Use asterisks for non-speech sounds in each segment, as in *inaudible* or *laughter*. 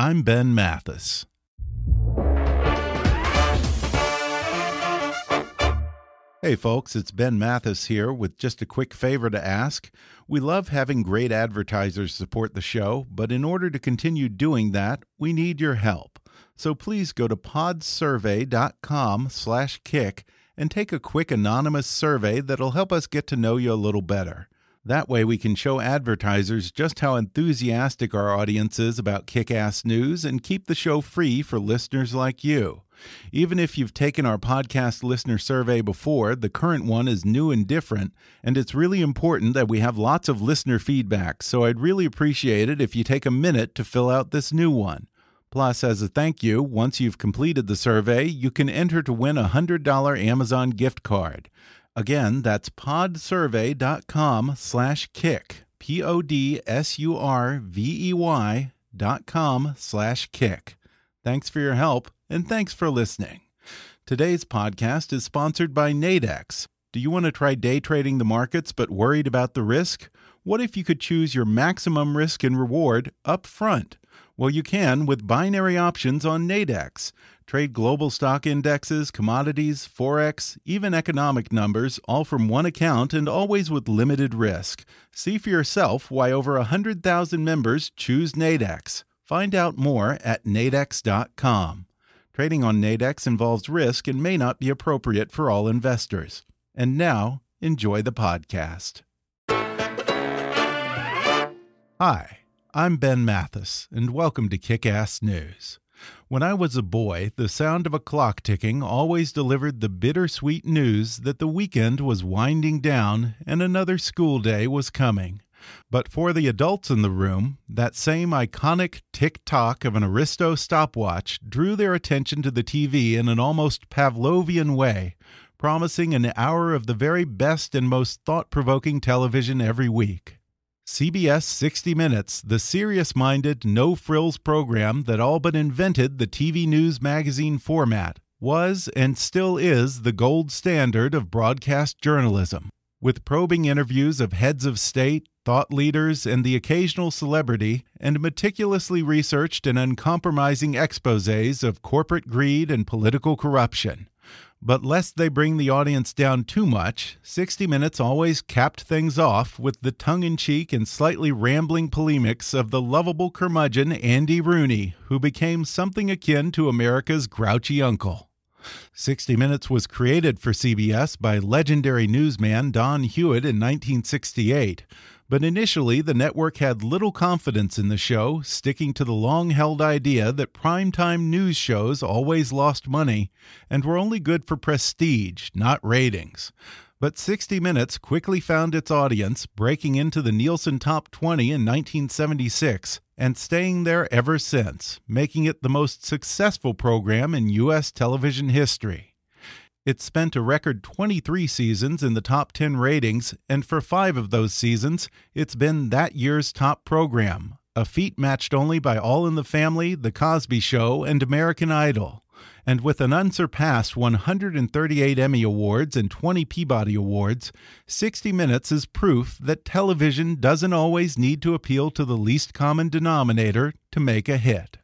I'm Ben Mathis. Hey folks, it's Ben Mathis here with just a quick favor to ask. We love having great advertisers support the show, but in order to continue doing that, we need your help. So please go to podsurvey.com/kick and take a quick anonymous survey that'll help us get to know you a little better. That way, we can show advertisers just how enthusiastic our audience is about kick ass news and keep the show free for listeners like you. Even if you've taken our podcast listener survey before, the current one is new and different, and it's really important that we have lots of listener feedback, so I'd really appreciate it if you take a minute to fill out this new one. Plus, as a thank you, once you've completed the survey, you can enter to win a $100 Amazon gift card. Again, that's podsurvey.com slash kick. P O D S U R V E Y dot com slash kick. Thanks for your help and thanks for listening. Today's podcast is sponsored by Nadex. Do you want to try day trading the markets but worried about the risk? What if you could choose your maximum risk and reward up front? Well, you can with binary options on Nadex. Trade global stock indexes, commodities, forex, even economic numbers, all from one account and always with limited risk. See for yourself why over 100,000 members choose Nadex. Find out more at nadex.com. Trading on Nadex involves risk and may not be appropriate for all investors. And now, enjoy the podcast. Hi, I'm Ben Mathis, and welcome to Kick Ass News. When I was a boy, the sound of a clock ticking always delivered the bittersweet news that the weekend was winding down and another school day was coming. But for the adults in the room, that same iconic tick tock of an Aristo stopwatch drew their attention to the TV in an almost Pavlovian way, promising an hour of the very best and most thought provoking television every week. CBS 60 Minutes, the serious minded, no frills program that all but invented the TV news magazine format, was and still is the gold standard of broadcast journalism. With probing interviews of heads of state, thought leaders, and the occasional celebrity, and meticulously researched and uncompromising exposes of corporate greed and political corruption. But lest they bring the audience down too much, 60 Minutes always capped things off with the tongue in cheek and slightly rambling polemics of the lovable curmudgeon Andy Rooney, who became something akin to America's grouchy uncle. 60 Minutes was created for CBS by legendary newsman Don Hewitt in 1968. But initially, the network had little confidence in the show, sticking to the long held idea that primetime news shows always lost money and were only good for prestige, not ratings. But 60 Minutes quickly found its audience, breaking into the Nielsen Top 20 in 1976 and staying there ever since, making it the most successful program in U.S. television history. It spent a record 23 seasons in the top 10 ratings, and for five of those seasons, it's been that year's top program, a feat matched only by All in the Family, The Cosby Show, and American Idol. And with an unsurpassed 138 Emmy Awards and 20 Peabody Awards, 60 Minutes is proof that television doesn't always need to appeal to the least common denominator to make a hit.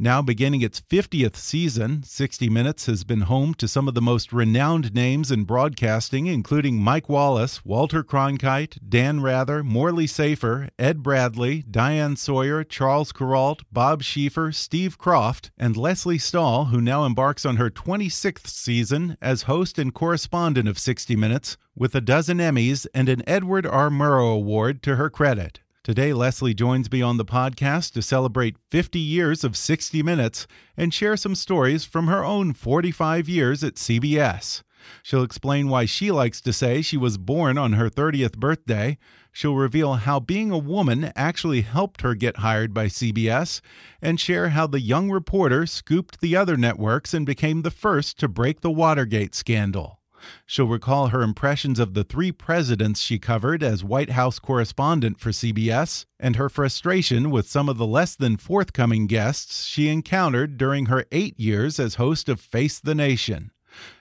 Now beginning its 50th season, 60 Minutes has been home to some of the most renowned names in broadcasting, including Mike Wallace, Walter Cronkite, Dan Rather, Morley Safer, Ed Bradley, Diane Sawyer, Charles Kuralt, Bob Schieffer, Steve Kroft, and Lesley Stahl, who now embarks on her 26th season as host and correspondent of 60 Minutes, with a dozen Emmys and an Edward R. Murrow Award to her credit. Today, Lesley joins me on the podcast to celebrate 50 years of 60 Minutes and share some stories from her own 45 years at CBS. She'll explain why she likes to say she was born on her 30th birthday. She'll reveal how being a woman actually helped her get hired by CBS and share how the young reporter scooped the other networks and became the first to break the Watergate scandal. She'll recall her impressions of the three presidents she covered as White House correspondent for CBS and her frustration with some of the less than forthcoming guests she encountered during her eight years as host of Face the Nation.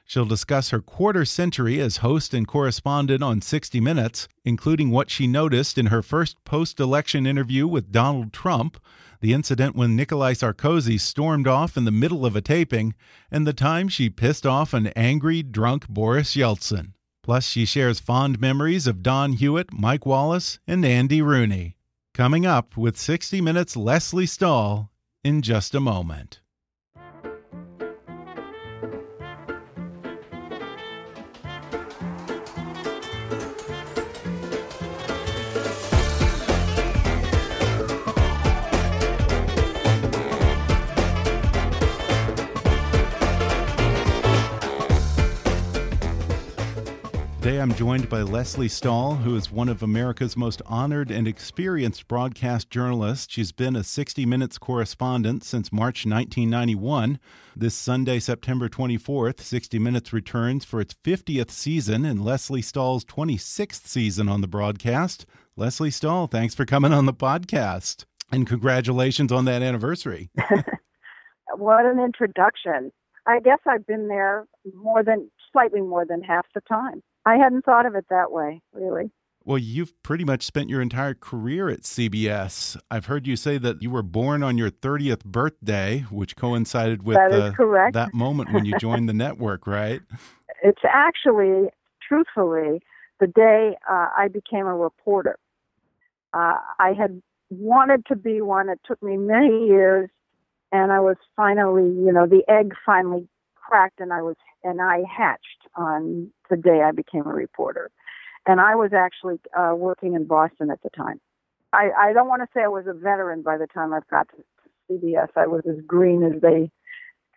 She'll discuss her quarter century as host and correspondent on 60 Minutes, including what she noticed in her first post election interview with Donald Trump, the incident when Nikolai Sarkozy stormed off in the middle of a taping, and the time she pissed off an angry, drunk Boris Yeltsin. Plus, she shares fond memories of Don Hewitt, Mike Wallace, and Andy Rooney. Coming up with 60 Minutes Lesley Stahl in just a moment. Today I'm joined by Lesley Stahl, who is one of America's most honored and experienced broadcast journalists. She's been a 60 Minutes correspondent since March 1991. This Sunday, September 24th, 60 Minutes returns for its 50th season and Lesley Stahl's 26th season on the broadcast. Lesley Stahl, thanks for coming on the podcast and congratulations on that anniversary. *laughs* what an introduction. I guess I've been there more than slightly more than half the time. I hadn't thought of it that way, really. Well, you've pretty much spent your entire career at CBS. I've heard you say that you were born on your 30th birthday, which coincided with that, correct that moment when you joined the *laughs* network, right? It's actually, truthfully, the day uh, I became a reporter. Uh, I had wanted to be one. It took me many years, and I was finally, you know, the egg finally cracked and I was and I hatched on the day I became a reporter. And I was actually uh, working in Boston at the time. I, I don't want to say I was a veteran by the time I got to, to CBS. I was as green as they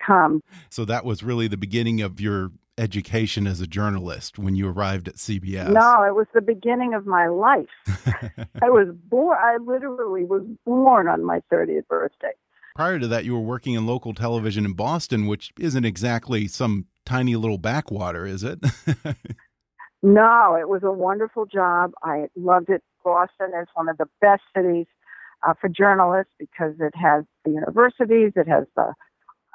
come. So that was really the beginning of your education as a journalist when you arrived at CBS? No, it was the beginning of my life. *laughs* I was born, I literally was born on my 30th birthday. Prior to that, you were working in local television in Boston, which isn't exactly some tiny little backwater, is it? *laughs* no, it was a wonderful job. I loved it. Boston is one of the best cities uh, for journalists because it has the universities, it has the,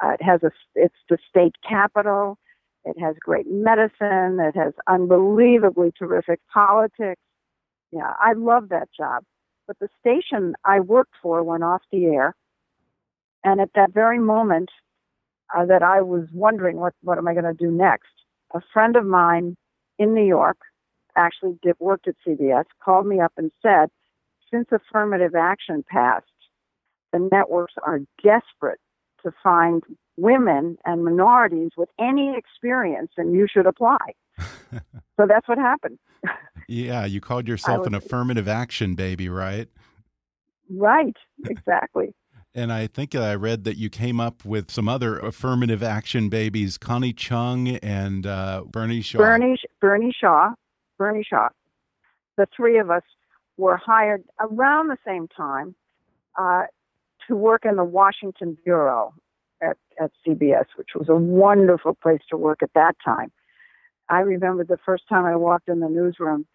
uh, it has a, it's the state capital, it has great medicine, it has unbelievably terrific politics. Yeah, I love that job. But the station I worked for went off the air and at that very moment uh, that I was wondering what what am I going to do next, a friend of mine in New York actually did worked at CBS called me up and said, since affirmative action passed, the networks are desperate to find women and minorities with any experience, and you should apply. *laughs* so that's what happened. yeah, you called yourself was, an affirmative action baby, right? Right, exactly. And I think I read that you came up with some other affirmative action babies, Connie Chung and uh, Bernie Shaw. Bernie, Bernie Shaw, Bernie Shaw. The three of us were hired around the same time uh, to work in the Washington bureau at, at CBS, which was a wonderful place to work at that time. I remember the first time I walked in the newsroom,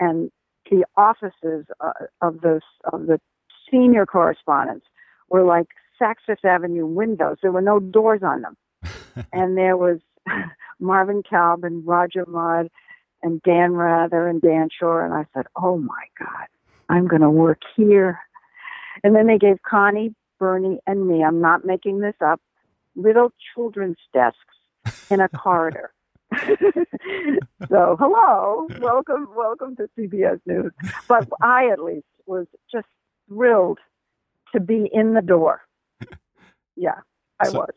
and the offices uh, of the of the senior correspondents were like Saks Fifth Avenue windows. There were no doors on them. *laughs* and there was *laughs* Marvin Kalb and Roger Mudd and Dan Rather and Dan Schorr. And I said, oh my God, I'm going to work here. And then they gave Connie Bernie, and me, I'm not making this up, little children's desks in a corridor. *laughs* so hello, welcome, welcome to CBS News. But I at least was just thrilled to be in the door. *laughs* Yeah, I So- was.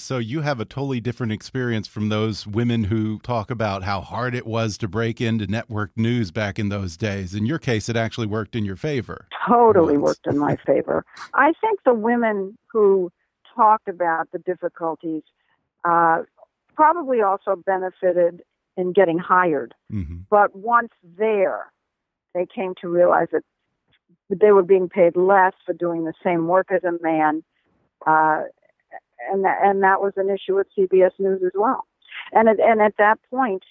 So you have a totally different experience from those women who talk about how hard it was to break into network news back in those days. In your case, it actually worked in your favor. totally Once. worked in my *laughs* favor. I think the women who talked about the difficulties uh, probably also benefited in getting hired. hmm But once there, they came to realize that they were being paid less for doing the same work as a man, uh, and that, and that was an issue at CBS News as well. And at, and at that point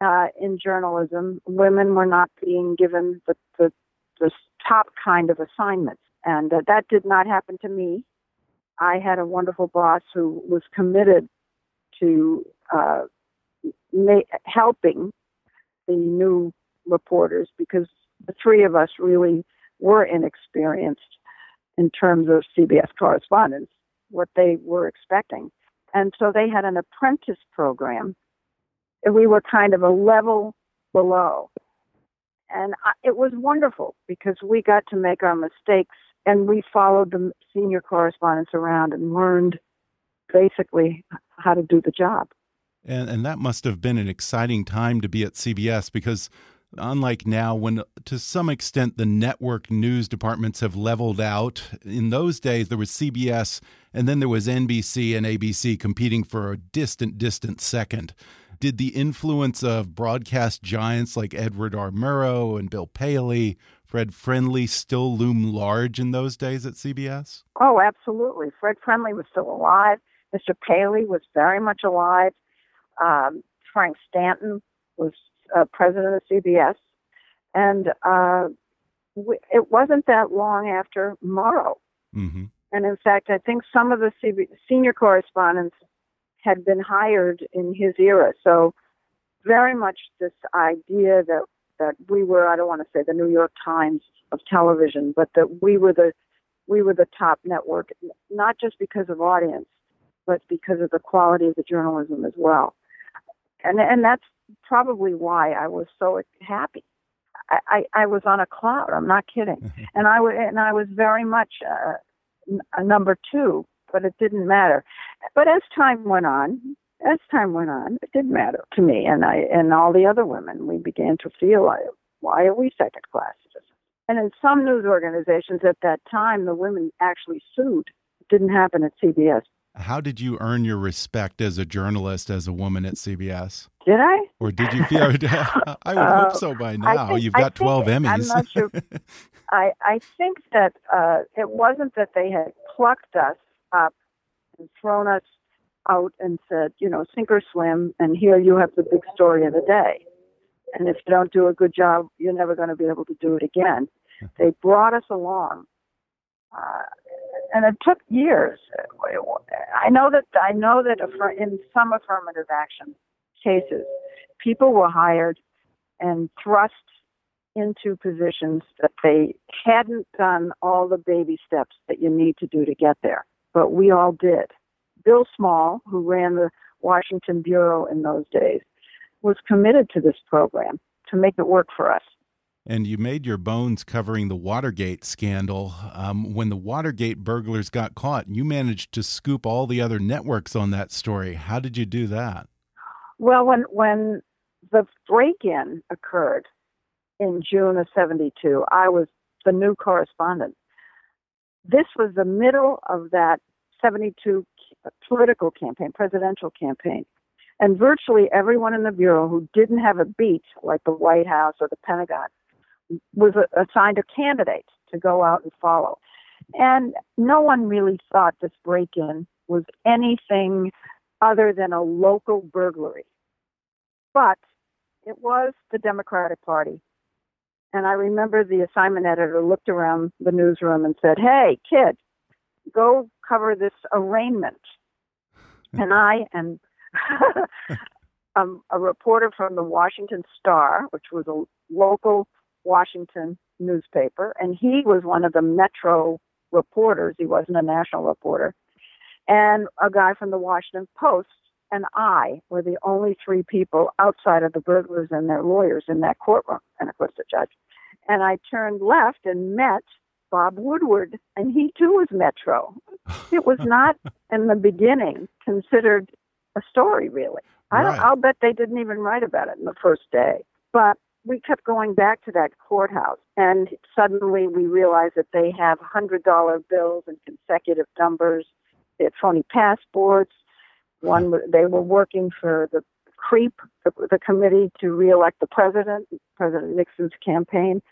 uh, in journalism, women were not being given the, the the top kind of assignments, and uh, that did not happen to me. I had a wonderful boss who was committed to uh, ma- helping the new reporters because the three of us really were inexperienced in terms of CBS correspondence, what they were expecting. And so they had an apprentice program. And we were kind of a level below. And I, it was wonderful because we got to make our mistakes and we followed the senior correspondents around and learned basically how to do the job. And, and that must have been an exciting time to be at CBS because, unlike now, when to some extent the network news departments have leveled out, in those days there was CBS and then there was NBC and ABC competing for a distant, distant second. Did the influence of broadcast giants like Edward R. Murrow and Bill Paley, Fred Friendly still loom large in those days at CBS? Oh, absolutely. Fred Friendly was still alive. Mr. Paley was very much alive. Um, Frank Stanton was uh, president of CBS. And uh, w- it wasn't that long after Murrow. hmm And in fact, I think some of the CB- senior correspondents had been hired in his era. So, very much this idea that, that we were, I don't want to say the New York Times of television, but that we were the we were the top network, not just because of audience, but because of the quality of the journalism as well. And and that's probably why I was so happy. I, I, I was on a cloud. I'm not kidding, and I was and I was very much uh, n- number two, but it didn't matter. But as time went on, as time went on, it did matter to me and I and all the other women. We began to feel like, why are we second class citizens? And in some news organizations at that time, the women actually sued. It didn't happen at CBS. How did you earn your respect as a journalist, as a woman at CBS? Did I? Or did you feel? *laughs* I would hope so by now. Uh, think- You've got think- 12 Emmys. I'm not sure. *laughs* I, I think that uh, it wasn't that they had plucked us up and thrown us out and said, you know, sink or swim, and here you have the big story of the day. And if you don't do a good job, you're never going to be able to do it again. They brought us along, uh, and it took years. I know that I know that in some affirmative action cases, people were hired and thrust into positions that they hadn't done all the baby steps that you need to do to get there. But we all did. Bill Small, who ran the Washington Bureau in those days, was committed to this program to make it work for us. And you made your bones covering the Watergate scandal. Um, when the Watergate burglars got caught, you managed to scoop all the other networks on that story. How did you do that? Well, when when the break-in occurred in June of '72, I was the new correspondent. This was the middle of that '72 political campaign, presidential campaign, and virtually everyone in the bureau who didn't have a beat, like the White House or the Pentagon, was assigned a candidate to go out and follow. And no one really thought this break-in was anything other than a local burglary. But it was the Democratic Party. And I remember the assignment editor looked around the newsroom and said, Hey, kid, go cover this arraignment. *laughs* and I and *laughs* um, a reporter from the Washington Star, which was a local Washington newspaper, and he was one of the Metro reporters. He wasn't a national reporter. And a guy from the Washington Post and I were the only three people outside of the burglars and their lawyers in that courtroom, and of course the judge. And I turned left and met Bob Woodward, and he too was Metro. *laughs* It was not in the beginning considered a story, really. I don't, Right. I'll bet they didn't even write about it in the first day. But we kept going back to that courthouse, and suddenly we realized that they have hundred dollar bills and consecutive numbers. They had phony passports. One, hmm. they were working for the CREEP, the, the committee to reelect the president, President Nixon's campaign.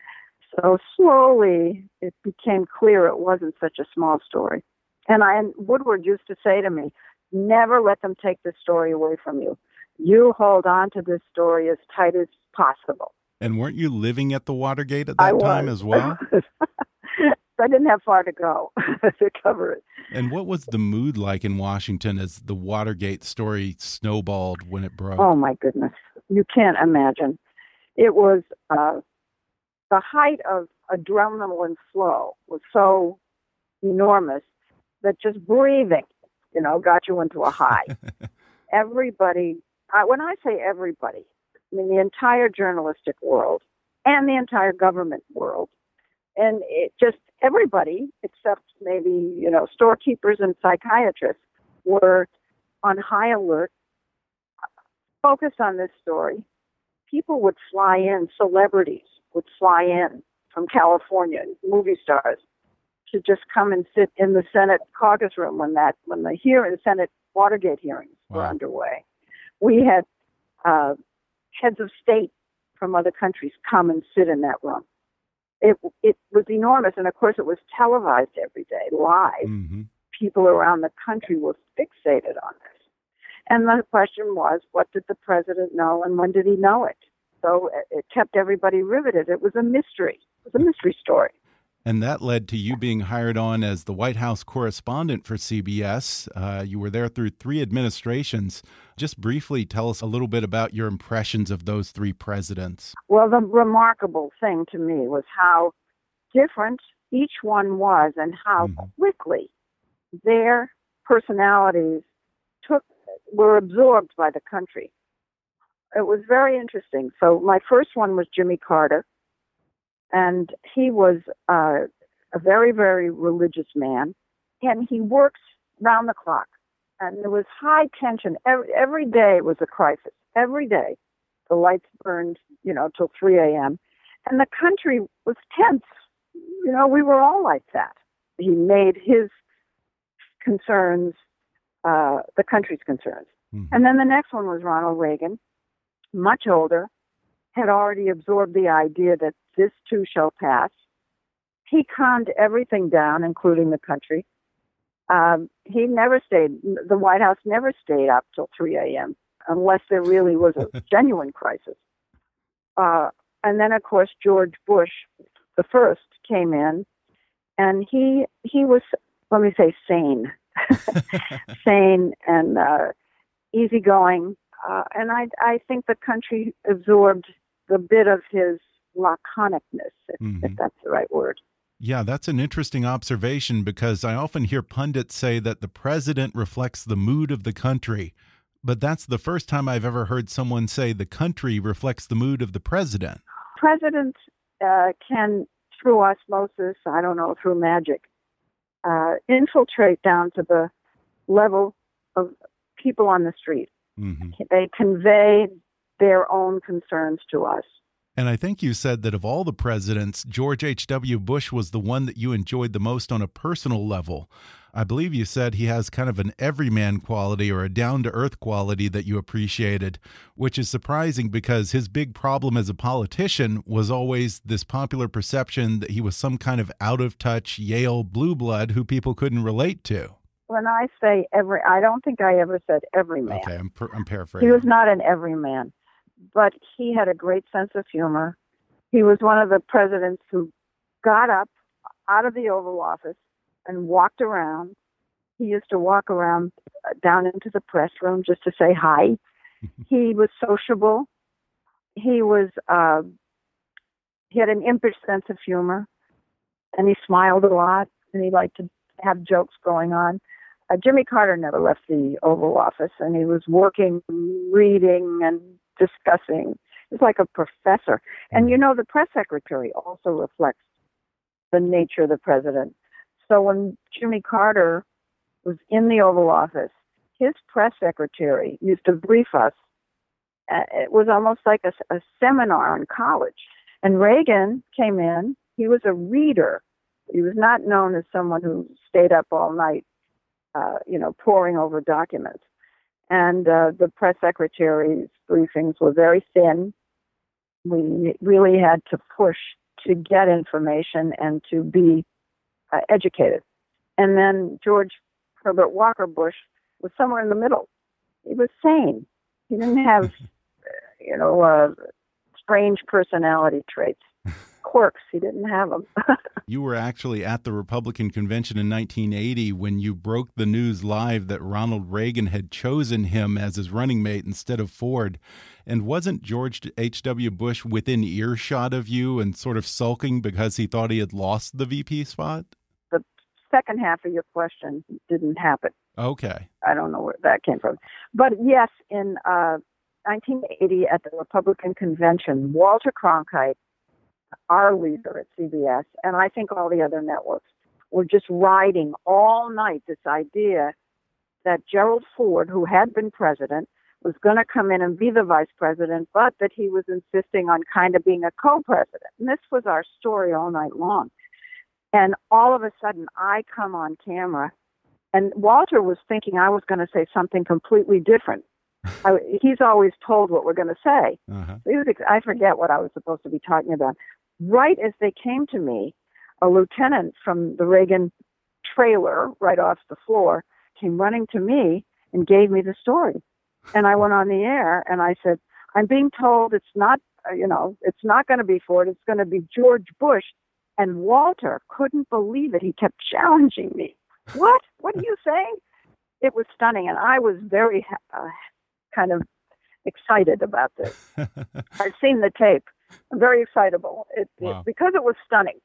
So slowly, it became clear it wasn't such a small story. And I, and Woodward used to say to me, "Never let them take this story away from you. You hold on to this story as tight as possible." And weren't you living at the Watergate at that time as well? *laughs* I didn't have far to go *laughs* to cover it. and what was the mood like in Washington as the Watergate story snowballed when it broke? Oh my goodness, you can't imagine. It was uh, the height of adrenaline flow was so enormous that just breathing, you know, got you into a high. *laughs* everybody, I, when I say everybody, I mean the entire journalistic world and the entire government world, and it just everybody except maybe you know storekeepers and psychiatrists were on high alert, focused on this story. People would fly in, celebrities would fly in from California, movie stars, to just come and sit in the Senate caucus room when that when the hearing, the Senate Watergate hearings were underway. We had uh, heads of state from other countries come and sit in that room. It it was enormous, and of course, it was televised every day, live hmm people around the country were fixated on this. And the question was, what did the president know and when did he know it? So it- it kept everybody riveted. It was a mystery. It was a mystery story. And that led to you being hired on as the White House correspondent for CBS. Uh, you were there through three administrations. Just briefly tell us a little bit about your impressions of those three presidents. Well, the remarkable thing to me was how different each one was and how Mhm. quickly their personalities took were absorbed by the country. It was very interesting. So my first one was Jimmy Carter, and he was uh, a very very religious man, and he works round the clock, and there was high tension every, every day was a crisis. Every day, the lights burned, you know, till 3 a.m. And the country was tense. You know, we were all like that. He made his concerns uh, the country's concerns. Mhm. And then the next one was Ronald Reagan, much older, had already absorbed the idea that this too shall pass. He calmed everything down, including the country. Um, he never stayed, the White House never stayed up till 3 a.m. unless there really was a *laughs* genuine crisis. Uh, and then, of course, George Bush, the first, came in, and he he was, let me say, sane, *laughs* *laughs* sane and uh, easygoing. Uh, and I I think the country absorbed the bit of his laconicness, if, if Mhm. that's the right word. Yeah, that's an interesting observation because I often hear pundits say that the president reflects the mood of the country. But that's the first time I've ever heard someone say the country reflects the mood of the president. Presidents uh, can, through osmosis, I don't know, through magic, uh, infiltrate down to the level of people on the street. hmm They convey their own concerns to us. And I think you said that of all the presidents, George H.W. Bush was the one that you enjoyed the most on a personal level. I believe you said he has kind of an everyman quality or a down to earth quality that you appreciated, which is surprising because his big problem as a politician was always this popular perception that he was some kind of out of touch Yale blue blood who people couldn't relate to. When I say every, I don't think I ever said everyman. Okay, I'm, I'm paraphrasing. He was not an everyman, but he had a great sense of humor. He was one of the presidents who got up out of the Oval Office and walked around. He used to walk around uh, down into the press room just to say hi. *laughs* he was sociable. He was uh, he had an impish sense of humor, and he smiled a lot. and he liked to have jokes going on. Uh, Jimmy Carter never left the Oval Office, and he was working, reading, and discussing. It's like a professor. And you know, the press secretary also reflects the nature of the president. So when Jimmy Carter was in the Oval Office, his press secretary used to brief us. Uh, it was almost like a, a seminar in college. And Reagan came in. He was a reader. He was not known as someone who stayed up all night, uh, you know, poring over documents. And uh, the press secretary's briefings were very thin. We really had to push to get information and to be uh, educated. And then George Herbert Walker Bush was somewhere in the middle. He was sane. He didn't have, *laughs* you know, uh, strange personality traits, quirks. He didn't have them. *laughs* you were actually at the Republican convention in 1980 when you broke the news live that Ronald Reagan had chosen him as his running mate instead of Ford. And wasn't George H.W. Bush within earshot of you and sort of sulking because he thought he had lost the VP spot? The second half of your question didn't happen. Okay. I don't know where that came from. But yes, in uh, 1980 at the Republican convention, Walter Cronkite, our leader at CBS, and I think all the other networks, were just riding all night this idea that Gerald Ford, who had been president, was going to come in and be the vice president, but that he was insisting on kind of being a co president. And this was our story all night long. And all of a sudden, I come on camera, and Walter was thinking I was going to say something completely different. I, he's always told what we're going to say. Uh-huh. Was, I forget what I was supposed to be talking about. Right as they came to me, a lieutenant from the Reagan trailer right off the floor came running to me and gave me the story. And I went on the air and I said, I'm being told it's not, uh, you know, it's not going to be Ford, it's going to be George Bush. And Walter couldn't believe it. He kept challenging me. What? What are you saying? It was stunning. And I was very uh, kind of excited about this. *laughs* I've seen the tape. I'm very excitable. It, wow. it, because it was stunning.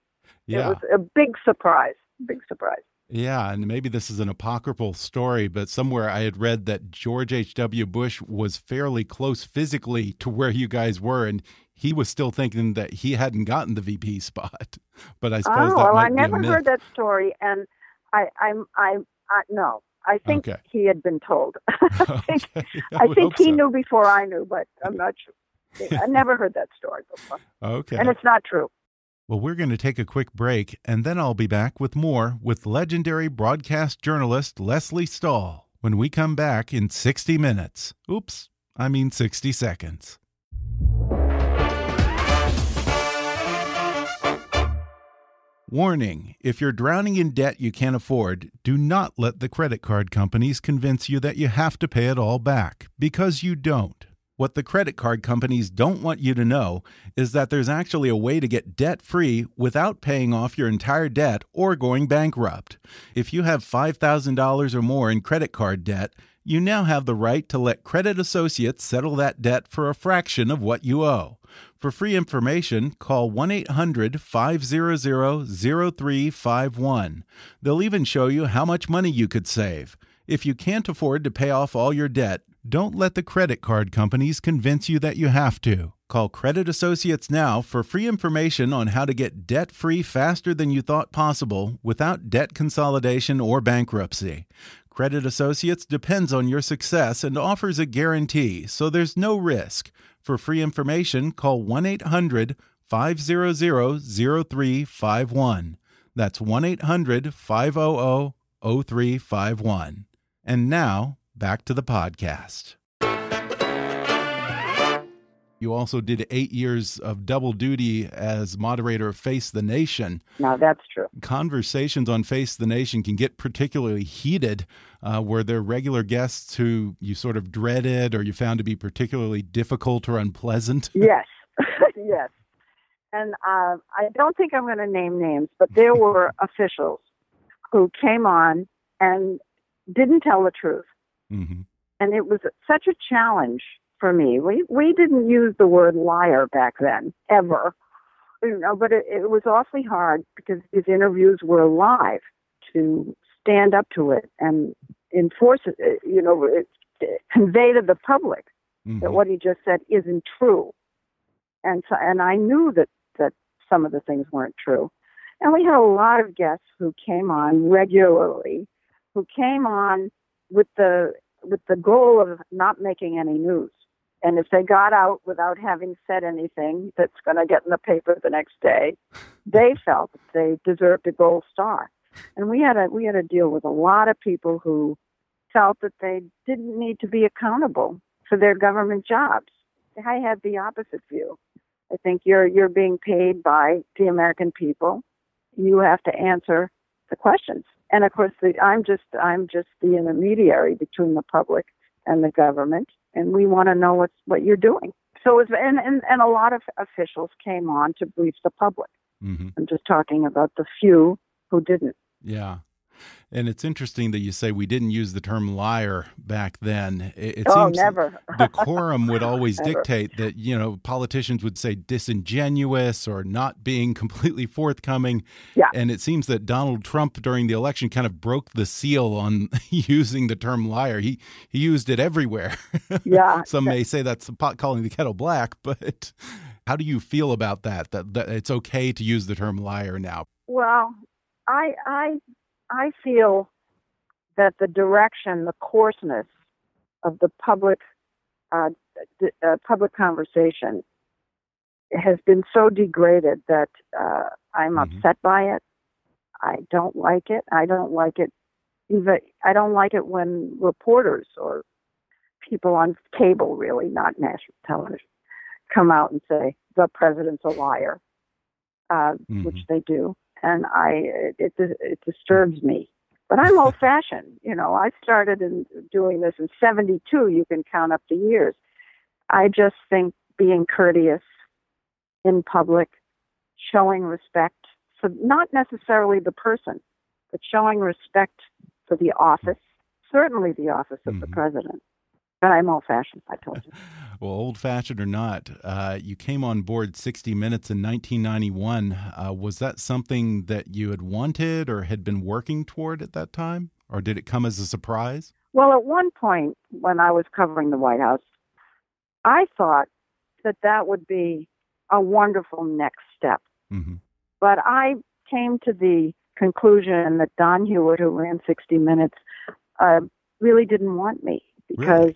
Yeah. It was a big surprise. Big surprise. Yeah, and maybe this is an apocryphal story, but somewhere I had read that George H.W. Bush was fairly close physically to where you guys were, and he was still thinking that he hadn't gotten the VP spot. *laughs* But I suppose oh, that well, might I never heard that story, and I, I'm, I, I no, I think okay. he had been told. *laughs* I think, *laughs* okay. I, I think he so. knew before I knew, but I'm not sure. I never heard that story before. Okay, and it's not true. Well, we're going to take a quick break, and then I'll be back with more with legendary broadcast journalist Lesley Stahl when we come back in 60 minutes. Oops, I mean 60 seconds. Warning if you're drowning in debt you can't afford, do not let the credit card companies convince you that you have to pay it all back, because you don't. What the credit card companies don't want you to know is that there's actually a way to get debt free without paying off your entire debt or going bankrupt. If you have $5,000 or more in credit card debt, you now have the right to let Credit Associates settle that debt for a fraction of what you owe. For free information, call 1 800 500 0351. They'll even show you how much money you could save. If you can't afford to pay off all your debt, don't let the credit card companies convince you that you have to. Call Credit Associates now for free information on how to get debt free faster than you thought possible without debt consolidation or bankruptcy. Credit Associates depends on your success and offers a guarantee, so there's no risk. For free information, call 1 800 500 0351. That's 1 800 500 0351. And now, back to the podcast. You also did eight years of double duty as moderator of Face the Nation. No, that's true. Conversations on Face the Nation can get particularly heated. Uh, were there regular guests who you sort of dreaded or you found to be particularly difficult or unpleasant? *laughs* Yes, *laughs* yes. And uh, I don't think I'm going to name names, but there were *laughs* officials who came on and didn't tell the truth. Mm -hmm. And it was such a challenge for me. We we didn't use the word liar back then ever, you know. But it, it was awfully hard because these interviews were live, to stand up to it and enforce it, uh, you know, convey to the public mm-hmm. that what he just said isn't true. And so, and I knew that that some of the things weren't true. And we had a lot of guests who came on regularly, who came on with the with the goal of not making any news. And if they got out without having said anything that's going to get in the paper the next day, *laughs* they felt that they deserved a gold star. And we had a we had to deal with a lot of people who felt that they didn't need to be accountable for their government jobs. I had the opposite view. I think you're you're being paid by the American people. You have to answer the questions. And of course, the, I'm just I'm just the intermediary between the public and the government, and we want to know what's what you're doing. So it was, and, and and a lot of officials came on to brief the public. Mm-hmm. I'm just talking about the few who didn't. Yeah. And it's interesting that you say we didn't use the term liar back then. It, it oh, seems never. decorum would *laughs* always dictate that, you know, politicians would say disingenuous or not being *laughs* completely forthcoming. Yeah. And it seems that Donald Trump during the election kind of broke the seal on *laughs* using the term liar. He he used it everywhere. Yeah. Some may say that's the pot calling the kettle black, but how do you feel about that? That, that it's okay to use the term liar now? Well, I I I feel that the direction, the coarseness of the public uh, d- uh, public conversation has been so degraded that uh, I'm mm-hmm. upset by it. I don't like it. I don't like it. Even I don't like it when reporters or people on cable, really not national television, come out and say the president's a liar, uh, mm-hmm. which they do and I it it disturbs me. But I'm *laughs* old fashioned, you know. I started in doing this in '72. You can count up the years. I just think being courteous in public, showing respect for not necessarily the person, but showing respect for the office, certainly the office of mm-hmm. the president, but I'm old fashioned, I told you. *laughs* well, old fashioned or not, uh, you came on board 60 Minutes in 1991. Uh, was that something that you had wanted or had been working toward at that time? Or did it come as a surprise? Well, at one point when I was covering the White House, I thought that that would be a wonderful next step. Mm -hmm. But I came to the conclusion that Don Hewitt, who ran 60 Minutes, uh, really didn't want me because really?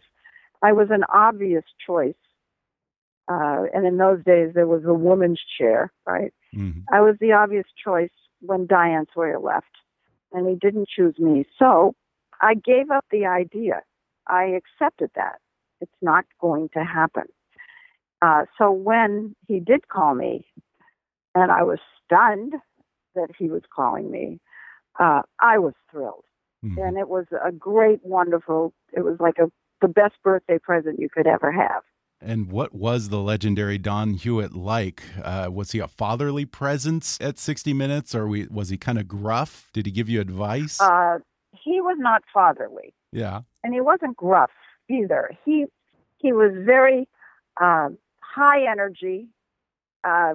I was an obvious choice. Uh, and in those days, there was a woman's chair, right? Mm-hmm. I was the obvious choice when Diane Sawyer left, and he didn't choose me. So I gave up the idea. I accepted that. It's not going to happen. Uh, so when he did call me, and I was stunned that he was calling me, uh, I was thrilled. Mm-hmm. And it was a great, wonderful, it was like a the best birthday present you could ever have. And what was the legendary Don Hewitt like? Uh, was he a fatherly presence at 60 Minutes, or was he kind of gruff? Did he give you advice? Uh, he was not fatherly. Yeah, and he wasn't gruff either. He he was very uh, high energy. Uh,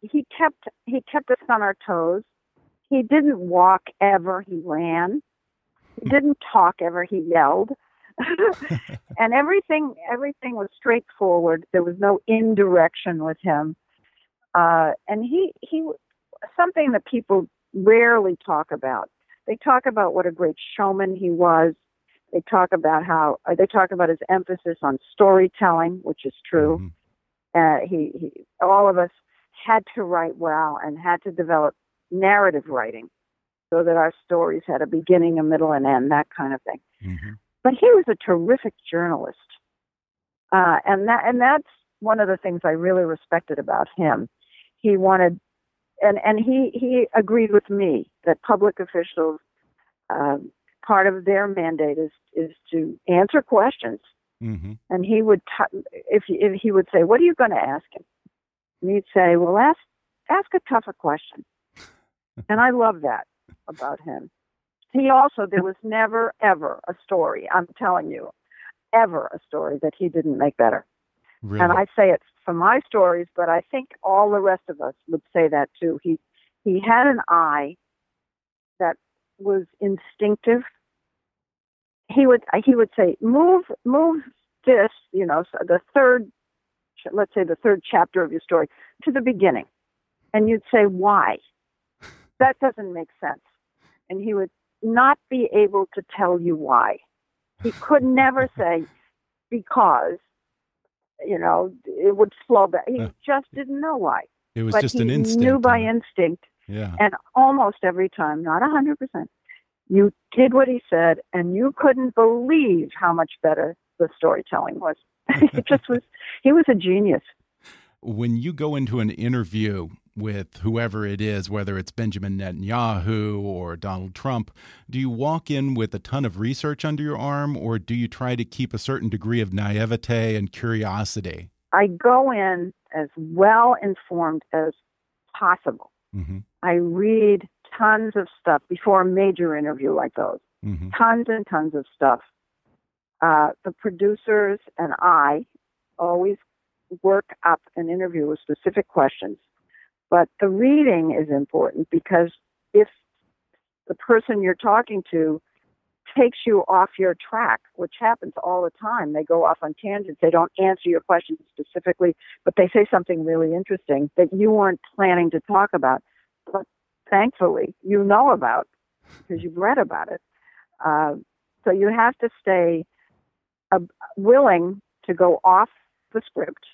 he kept he kept us on our toes. He didn't walk ever. He ran. He *laughs* didn't talk ever. He yelled. *laughs* and everything everything was straightforward. There was no indirection with him. Uh, and he he something that people rarely talk about. They talk about what a great showman he was. They talk about how uh, they talk about his emphasis on storytelling, which is true. Mm-hmm. Uh, he, he all of us had to write well and had to develop narrative writing so that our stories had a beginning, a middle, and end, that kind of thing. Mm-hmm. But he was a terrific journalist, uh, and that and that's one of the things I really respected about him. He wanted, and and he he agreed with me that public officials, uh, part of their mandate is is to answer questions. Mm-hmm. And he would, t- if he, if he would say, "What are you going to ask him?" And he'd say, "Well, ask ask a tougher question." and I love that about him. He also, there was never, ever a story, I'm telling you, ever a story that he didn't make better. Really? And I say it for my stories, but I think all the rest of us would say that too. He he had an eye that was instinctive. He would he would say, "Move, move this," you know, so the third, let's say the third chapter of your story to the beginning, and you'd say, "Why?" *laughs* That doesn't make sense, and he would not be able to tell you why. He could never *laughs* say because, you know, it would slow back. He Uh. just didn't know why. It was but just an instinct. knew by instinct Yeah. and almost every time, not a hundred percent, you did what he said, and you couldn't believe how much better the storytelling was. *laughs* it just was. He was a genius. when you go into an interview with whoever it is, whether it's Benjamin Netanyahu or Donald Trump, do you walk in with a ton of research under your arm, or do you try to keep a certain degree of naivete and curiosity? I go in as well informed as possible. hmm I read tons of stuff before a major interview like those. hmm Tons and tons of stuff. Uh, the producers and I always work up an interview with specific questions. But the reading is important because if the person you're talking to takes you off your track, which happens all the time, they go off on tangents, they don't answer your question specifically, but they say something really interesting that you weren't planning to talk about, but thankfully you know about because you've read about it. Uh, so you have to stay uh, willing to go off the script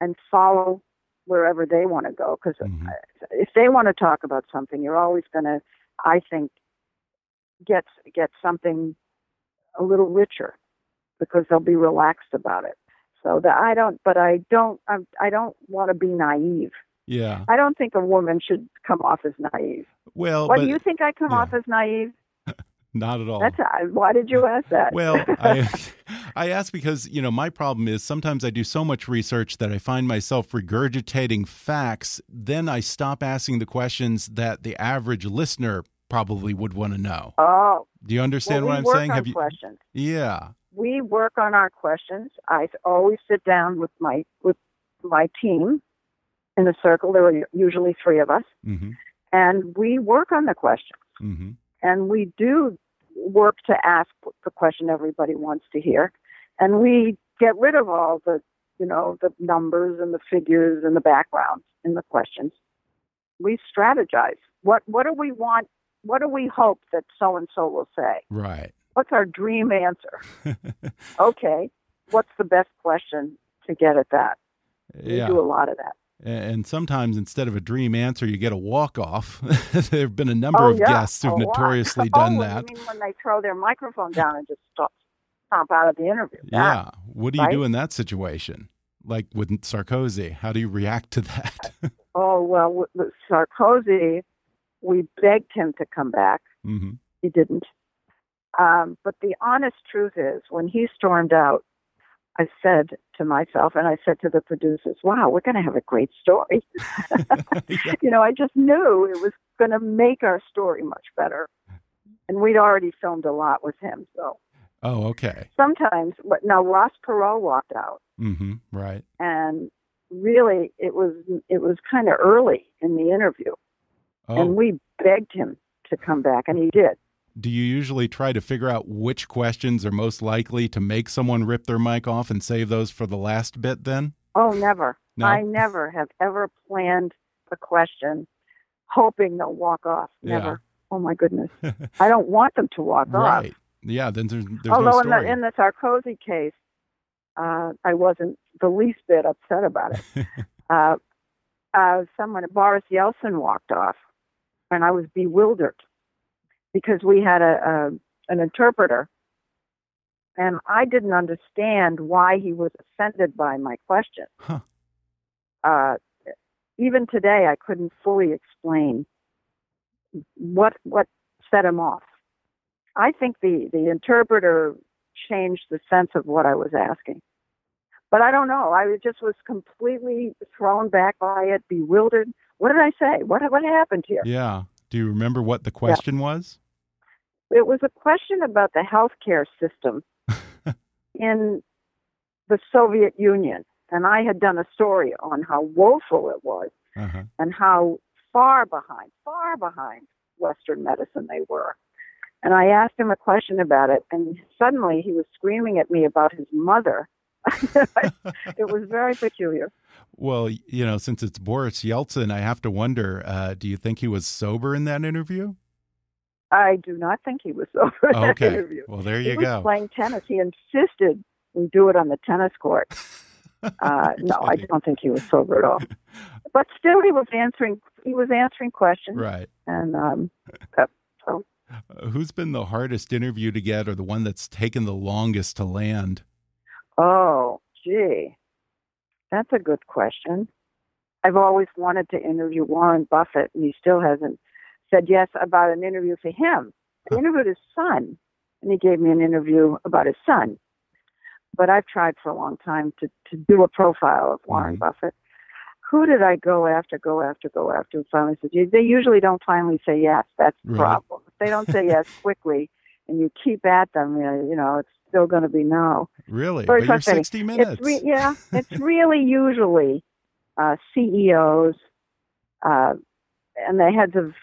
and follow wherever they want to go. Because Mhm. if they want to talk about something, you're always going to, I think, get get something a little richer because they'll be relaxed about it. So that I don't, but I don't, I'm, I don't want to be naive. Yeah. I don't think a woman should come off as naive. Well, Why but do you think I come yeah. off as naive? Not at all. That's uh, why did you ask that? Well, *laughs* I *laughs* I ask because you know my problem is sometimes I do so much research that I find myself regurgitating facts. Then I stop asking the questions that the average listener probably would want to know. oh, Do you understand well, what I'm saying? Have you? questions. Yeah. we work on our questions. I always sit down with my with my team in a circle. There are usually three of us, hmm and we work on the questions. hmm And we do work to ask the question everybody wants to hear, and we get rid of all the you know the numbers and the figures and the backgrounds in the questions. We strategize. What what do we want? What do we hope that so and so will say? Right. What's our dream answer? *laughs* okay, what's the best question to get at that? We yeah. do a lot of that. And sometimes instead of a dream answer, you get a walk off. *laughs* there have been a number oh, of yeah, guests who've lot. notoriously *laughs* oh, done you that. mean when they throw their microphone down and just stop, stomp out of the interview? That- Yeah. What do you right? do in that situation? Like with Sarkozy, how do you react to that? *laughs* Oh well, with Sarkozy, we begged him to come back. hmm He didn't. Um, but the honest truth is, when he stormed out, I said to myself, and I said to the producers, "Wow, we're going to have a great story." *laughs* Yeah. you know, I just knew it was going to make our story much better. And we'd already filmed a lot with him, so Oh, okay. sometimes. But now Ross Perot walked out, Mm-hmm, Right. and really, it was it was kind of early in the interview, Oh, and we begged him to come back, and he did. Do you usually try to figure out which questions are most likely to make someone rip their mic off and save those for the last bit? Then. Oh, never. No? I never have ever planned a question hoping they'll walk off. Yeah. Never. Oh my goodness. *laughs* I don't want them to walk off. right. Yeah. Then there's there's Although no in the in the Sarkozy case, uh, I wasn't the least bit upset about it. *laughs* uh, uh, someone, Boris Yeltsin, walked off, and I was bewildered because we had a, a an interpreter, and I didn't understand why he was offended by my question. Huh. Uh, even today, I couldn't fully explain what what set him off. I think the the interpreter changed the sense of what I was asking. But I don't know. I just was completely thrown back by it, bewildered. What did I say? What what happened here? yeah. Do you remember what the question was? It was a question about the healthcare system *laughs* in the Soviet Union, and I had done a story on how woeful it was Uh huh. and how far behind, far behind Western medicine they were. And I asked him a question about it, and suddenly he was screaming at me about his mother. *laughs* it was very peculiar. Well, you know, since it's Boris Yeltsin, I have to wonder uh, do you think he was sober in that interview? I do not think he was *laughs* sober okay. that interview. Well, there you he go. was playing tennis. He insisted we do it on the tennis court. *laughs* Uh, no, I don't think he was sober at all. *laughs* But still, he was answering. He was answering questions. Right. And um, so. Uh, who's been the hardest interview to get, or the one that's taken the longest to land? Oh, gee, that's a good question. I've always wanted to interview Warren Buffett, and he still hasn't said yes about an interview for him. I interviewed his son, and he gave me an interview about his son but I've tried for a long time to, to do a profile of Warren mm-hmm. Buffett. Who did I go after, go after, go after, and finally said, they usually don't finally say yes. That's the problem. If they don't say yes *laughs* quickly and you keep at them, you know, it's still going to be no. Really? Very but you're 60 minutes. It's re- yeah, *laughs* it's really usually uh, CEOs uh, and the heads of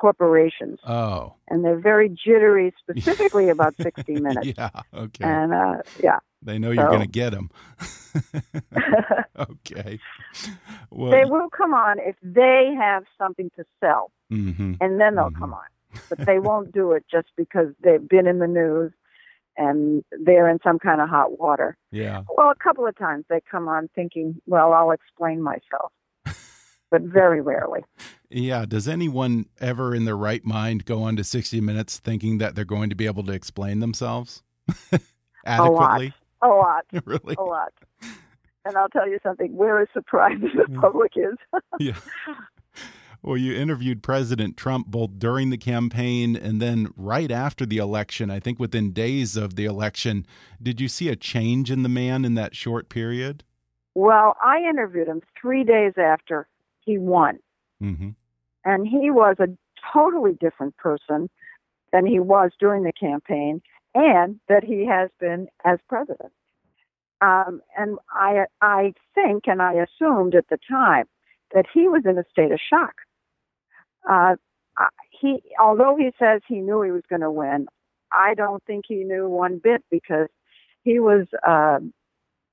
corporations. Oh. And they're very jittery, specifically *laughs* about 60 minutes. yeah, okay. And uh, yeah. They know you're so. going to get them. *laughs* okay. Well, they will come on if they have something to sell, mm-hmm, and then they'll mm-hmm. come on. But they won't do it just because they've been in the news and they're in some kind of hot water. Yeah. Well, a couple of times they come on thinking, well, I'll explain myself, but very rarely. Yeah. Does anyone ever in their right mind go on to 60 Minutes thinking that they're going to be able to explain themselves *laughs* adequately? A lot. A *laughs* lot. really? A lot. And I'll tell you something, we're as surprised *laughs* as the mm. public is. yeah. Well, you interviewed President Trump both during the campaign and then right after the election. I think within days of the election. Did you see a change in the man in that short period? Well, I interviewed him three days after he won. Mm -hmm. And he was a totally different person than he was during the campaign and that he has been as president. Um, and I, I think, and I assumed at the time, that he was in a state of shock. Uh, he, although he says he knew he was going to win, I don't think he knew one bit because he was. Uh,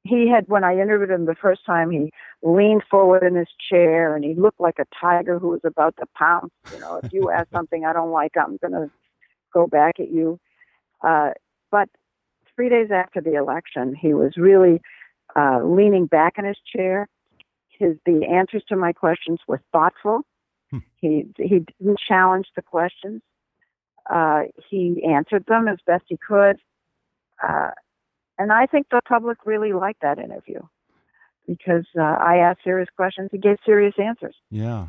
he had when I interviewed him the first time, he leaned forward in his chair and he looked like a tiger who was about to pounce. You know, if you *laughs* ask something I don't like, I'm going to go back at you. Uh, but three days after the election, he was really uh, leaning back in his chair. His the answers to my questions were thoughtful. Hmm. He he didn't challenge the questions. Uh, he answered them as best he could, uh, and I think the public really liked that interview because uh, I asked serious questions. He gave serious answers. Yeah,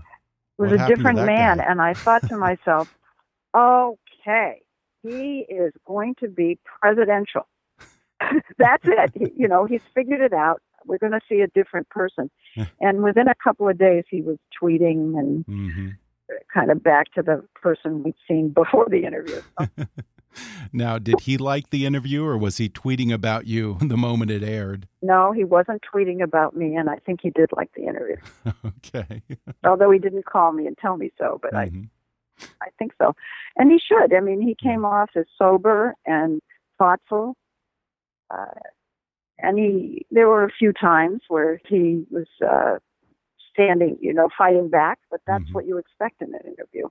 it was what a different man, guy? and I thought to myself, *laughs* okay, he is going to be presidential. *laughs* That's it. He, you know, he's figured it out. We're going to see a different person. and within a couple of days, he was tweeting and mm-hmm. kind of back to the person we'd seen before the interview. *laughs* now, did he like the interview or was he tweeting about you *laughs* the moment it aired? No, he wasn't tweeting about me, and I think he did like the interview. *laughs* okay. Although he didn't call me and tell me so, but mm-hmm. I I think so. And he should. I mean, he came off as sober and thoughtful. Uh, and he, there were a few times where he was uh, standing, you know, fighting back, but that's mm-hmm. what you expect in an interview.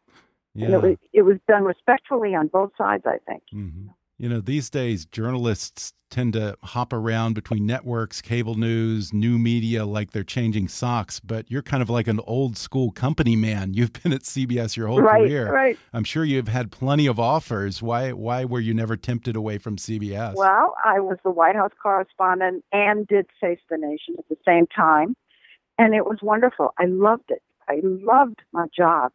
Yeah. And it was, it was done respectfully on both sides, I think. Mm-hmm. You know, these days journalists tend to hop around between networks, cable news, new media like they're changing socks, but you're kind of like an old school company man. You've been at CBS your whole right, career. Right. I'm sure you've had plenty of offers. Why why were you never tempted away from CBS? Well, I was the White House correspondent and did Face the Nation at the same time, and it was wonderful. I loved it. I loved my job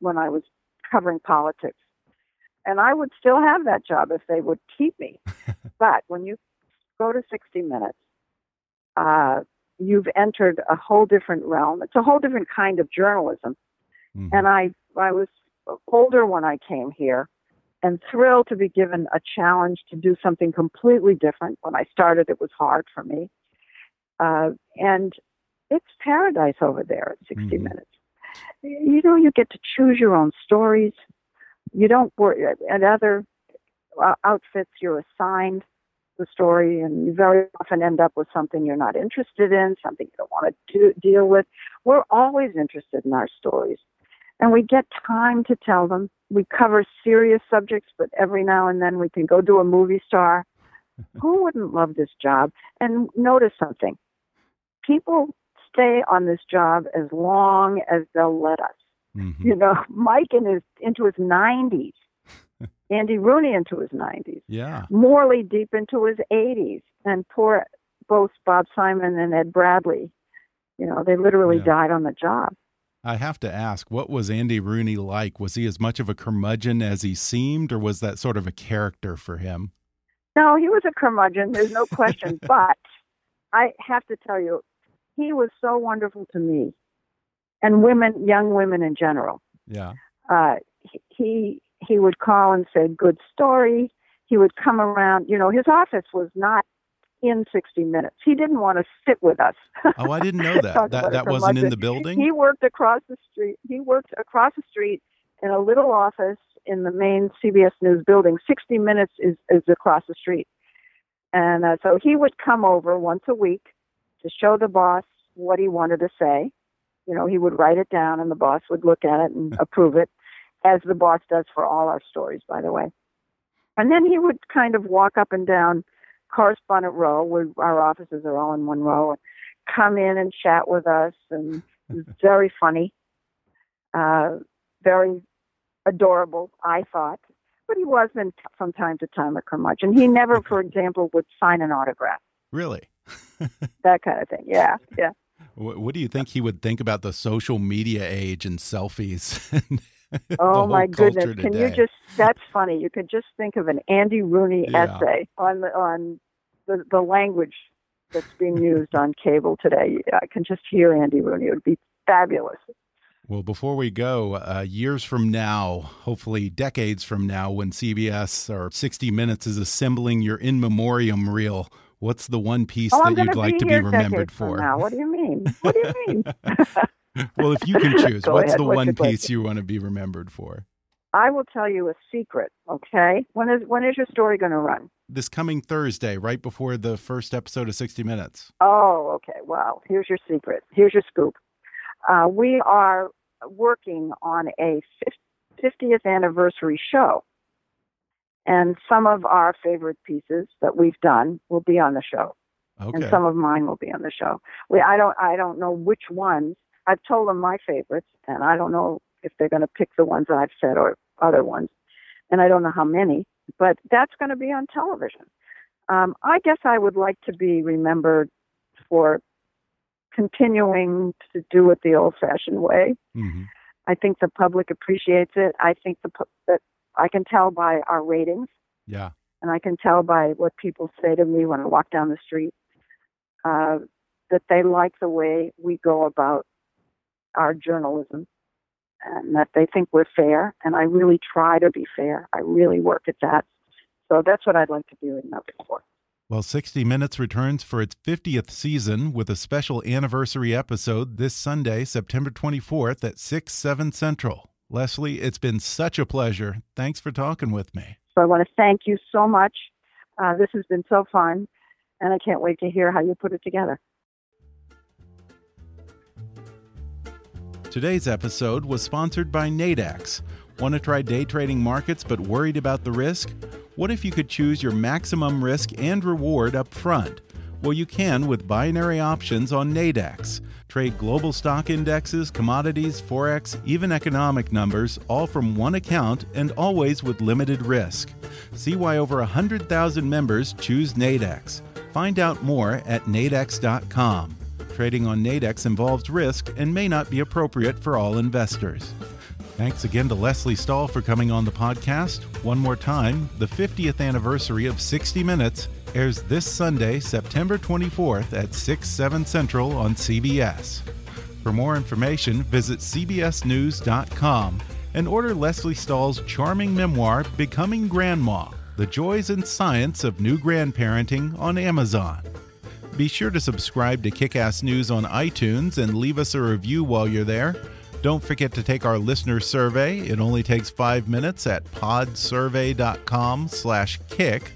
when I was covering politics and I would still have that job if they would keep me. *laughs* but when you go to 60 Minutes, uh, you've entered a whole different realm. It's a whole different kind of journalism. Mm-hmm. And I, I was older when I came here and thrilled to be given a challenge to do something completely different. When I started, it was hard for me. Uh, and it's paradise over there at 60 mm-hmm. Minutes. You know, you get to choose your own stories. you don't worry. At other uh, outfits, you're assigned the story, and you very often end up with something you're not interested in, something you don't want to do, deal with. We're always interested in our stories, and we get time to tell them. We cover serious subjects, but every now and then we can go to a movie star. *laughs* Who wouldn't love this job? And notice something people stay on this job as long as they'll let us. Mm-hmm. You know, *laughs* Mike in his into his 90s *laughs* Andy Rooney into his 90s. Yeah. Morley deep into his 80s. And poor both Bob Simon and Ed Bradley. You know, they literally yeah. died on the job. I have to ask, what was Andy Rooney like? Was he as much of a curmudgeon as he seemed, or was that sort of a character for him? No, he was a curmudgeon, there's no question. *laughs* but I have to tell you, he was so wonderful to me and women, young women in general. Yeah. Uh, he he would call and say, good story. He would come around. You know, his office was not in 60 minutes. He didn't want to sit with us. Oh, I didn't know *laughs* that. that that wasn't in the building? He worked across the street. He worked across the street in a little office in the main CBS News building. 60 minutes is, is across the street. And uh, so he would come over once a week to show the boss what he wanted to say. You know, he would write it down and the boss would look at it and approve it as the boss does for all our stories, by the way. And then he would kind of walk up and down correspondent row, where our offices are all in one row, and come in and chat with us. And *laughs* it was very funny, uh, very adorable, I thought. But he was then from time to time a curmudgeon. And he never, for *laughs* example, would sign an autograph. Really? *laughs* that kind of thing. Yeah, yeah. What, what do you think he would think about the social media age and selfies? *laughs* oh my goodness! Can you just? That's funny. You could just think of an Andy Rooney yeah. essay on the on the the language that's being used on cable today. I can just hear Andy Rooney. It would be fabulous. Well, before we go, uh, years from now, hopefully decades from now, when CBS or 60 Minutes is assembling your in memoriam reel, what's the one piece oh, that you'd like to be remembered for? Now. What do you mean? What do you mean? *laughs* well, if you can *laughs* choose, what's ahead. the what's one piece you want to be remembered for? I will tell you a secret, okay? When is when is your story going to run? This coming Thursday, right before the first episode of 60 Minutes. Oh, okay. Well, here's your secret. Here's your scoop. Uh, we are working on a 50th anniversary show. And some of our favorite pieces that we've done will be on the show. Okay. And some of mine will be on the show. We, I don't I don't know which ones I've told them my favorites, and I don't know if they're going to pick the ones I've said or other ones, and I don't know how many, but that's going to be on television. Um, I guess I would like to be remembered for continuing to do it the old-fashioned way. Mm-hmm. I think the public appreciates it. I think the that I can tell by our ratings. Yeah. And I can tell by what people say to me when I walk down the street uh, that they like the way we go about our journalism and that they think we're fair. And I really try to be fair. I really work at that. So that's what I'd like to be remembered for. Well, 60 Minutes returns for its 50th season with a special anniversary episode this Sunday, September 24th at 6, 7 Central. Lesley, it's been such a pleasure. Thanks for talking with me. So I want to thank you so much. Uh, this has been so fun, and I can't wait to hear how you put it together. Today's episode was sponsored by Nadex. Want to try day trading markets but worried about the risk? What if you could choose your maximum risk and reward up front? Well, you can with binary options on Nadex. Trade global stock indexes, commodities, forex, even economic numbers, all from one account and always with limited risk. See why over 100,000 members choose Nadex. Find out more at nadex.com. Trading on Nadex involves risk and may not be appropriate for all investors. Thanks again to Lesley Stahl for coming on the podcast. One more time, the 50th anniversary of 60 Minutes airs this Sunday, September 24th at 6, 7 Central on CBS. For more information, visit CBSNews.com and order Lesley Stahl's charming memoir, Becoming Grandma The Joys and Science of New Grandparenting, on Amazon. Be sure to subscribe to Kickass News on iTunes and leave us a review while you're there. Don't forget to take our listener survey. It only takes five minutes at podsurvey.com/kick.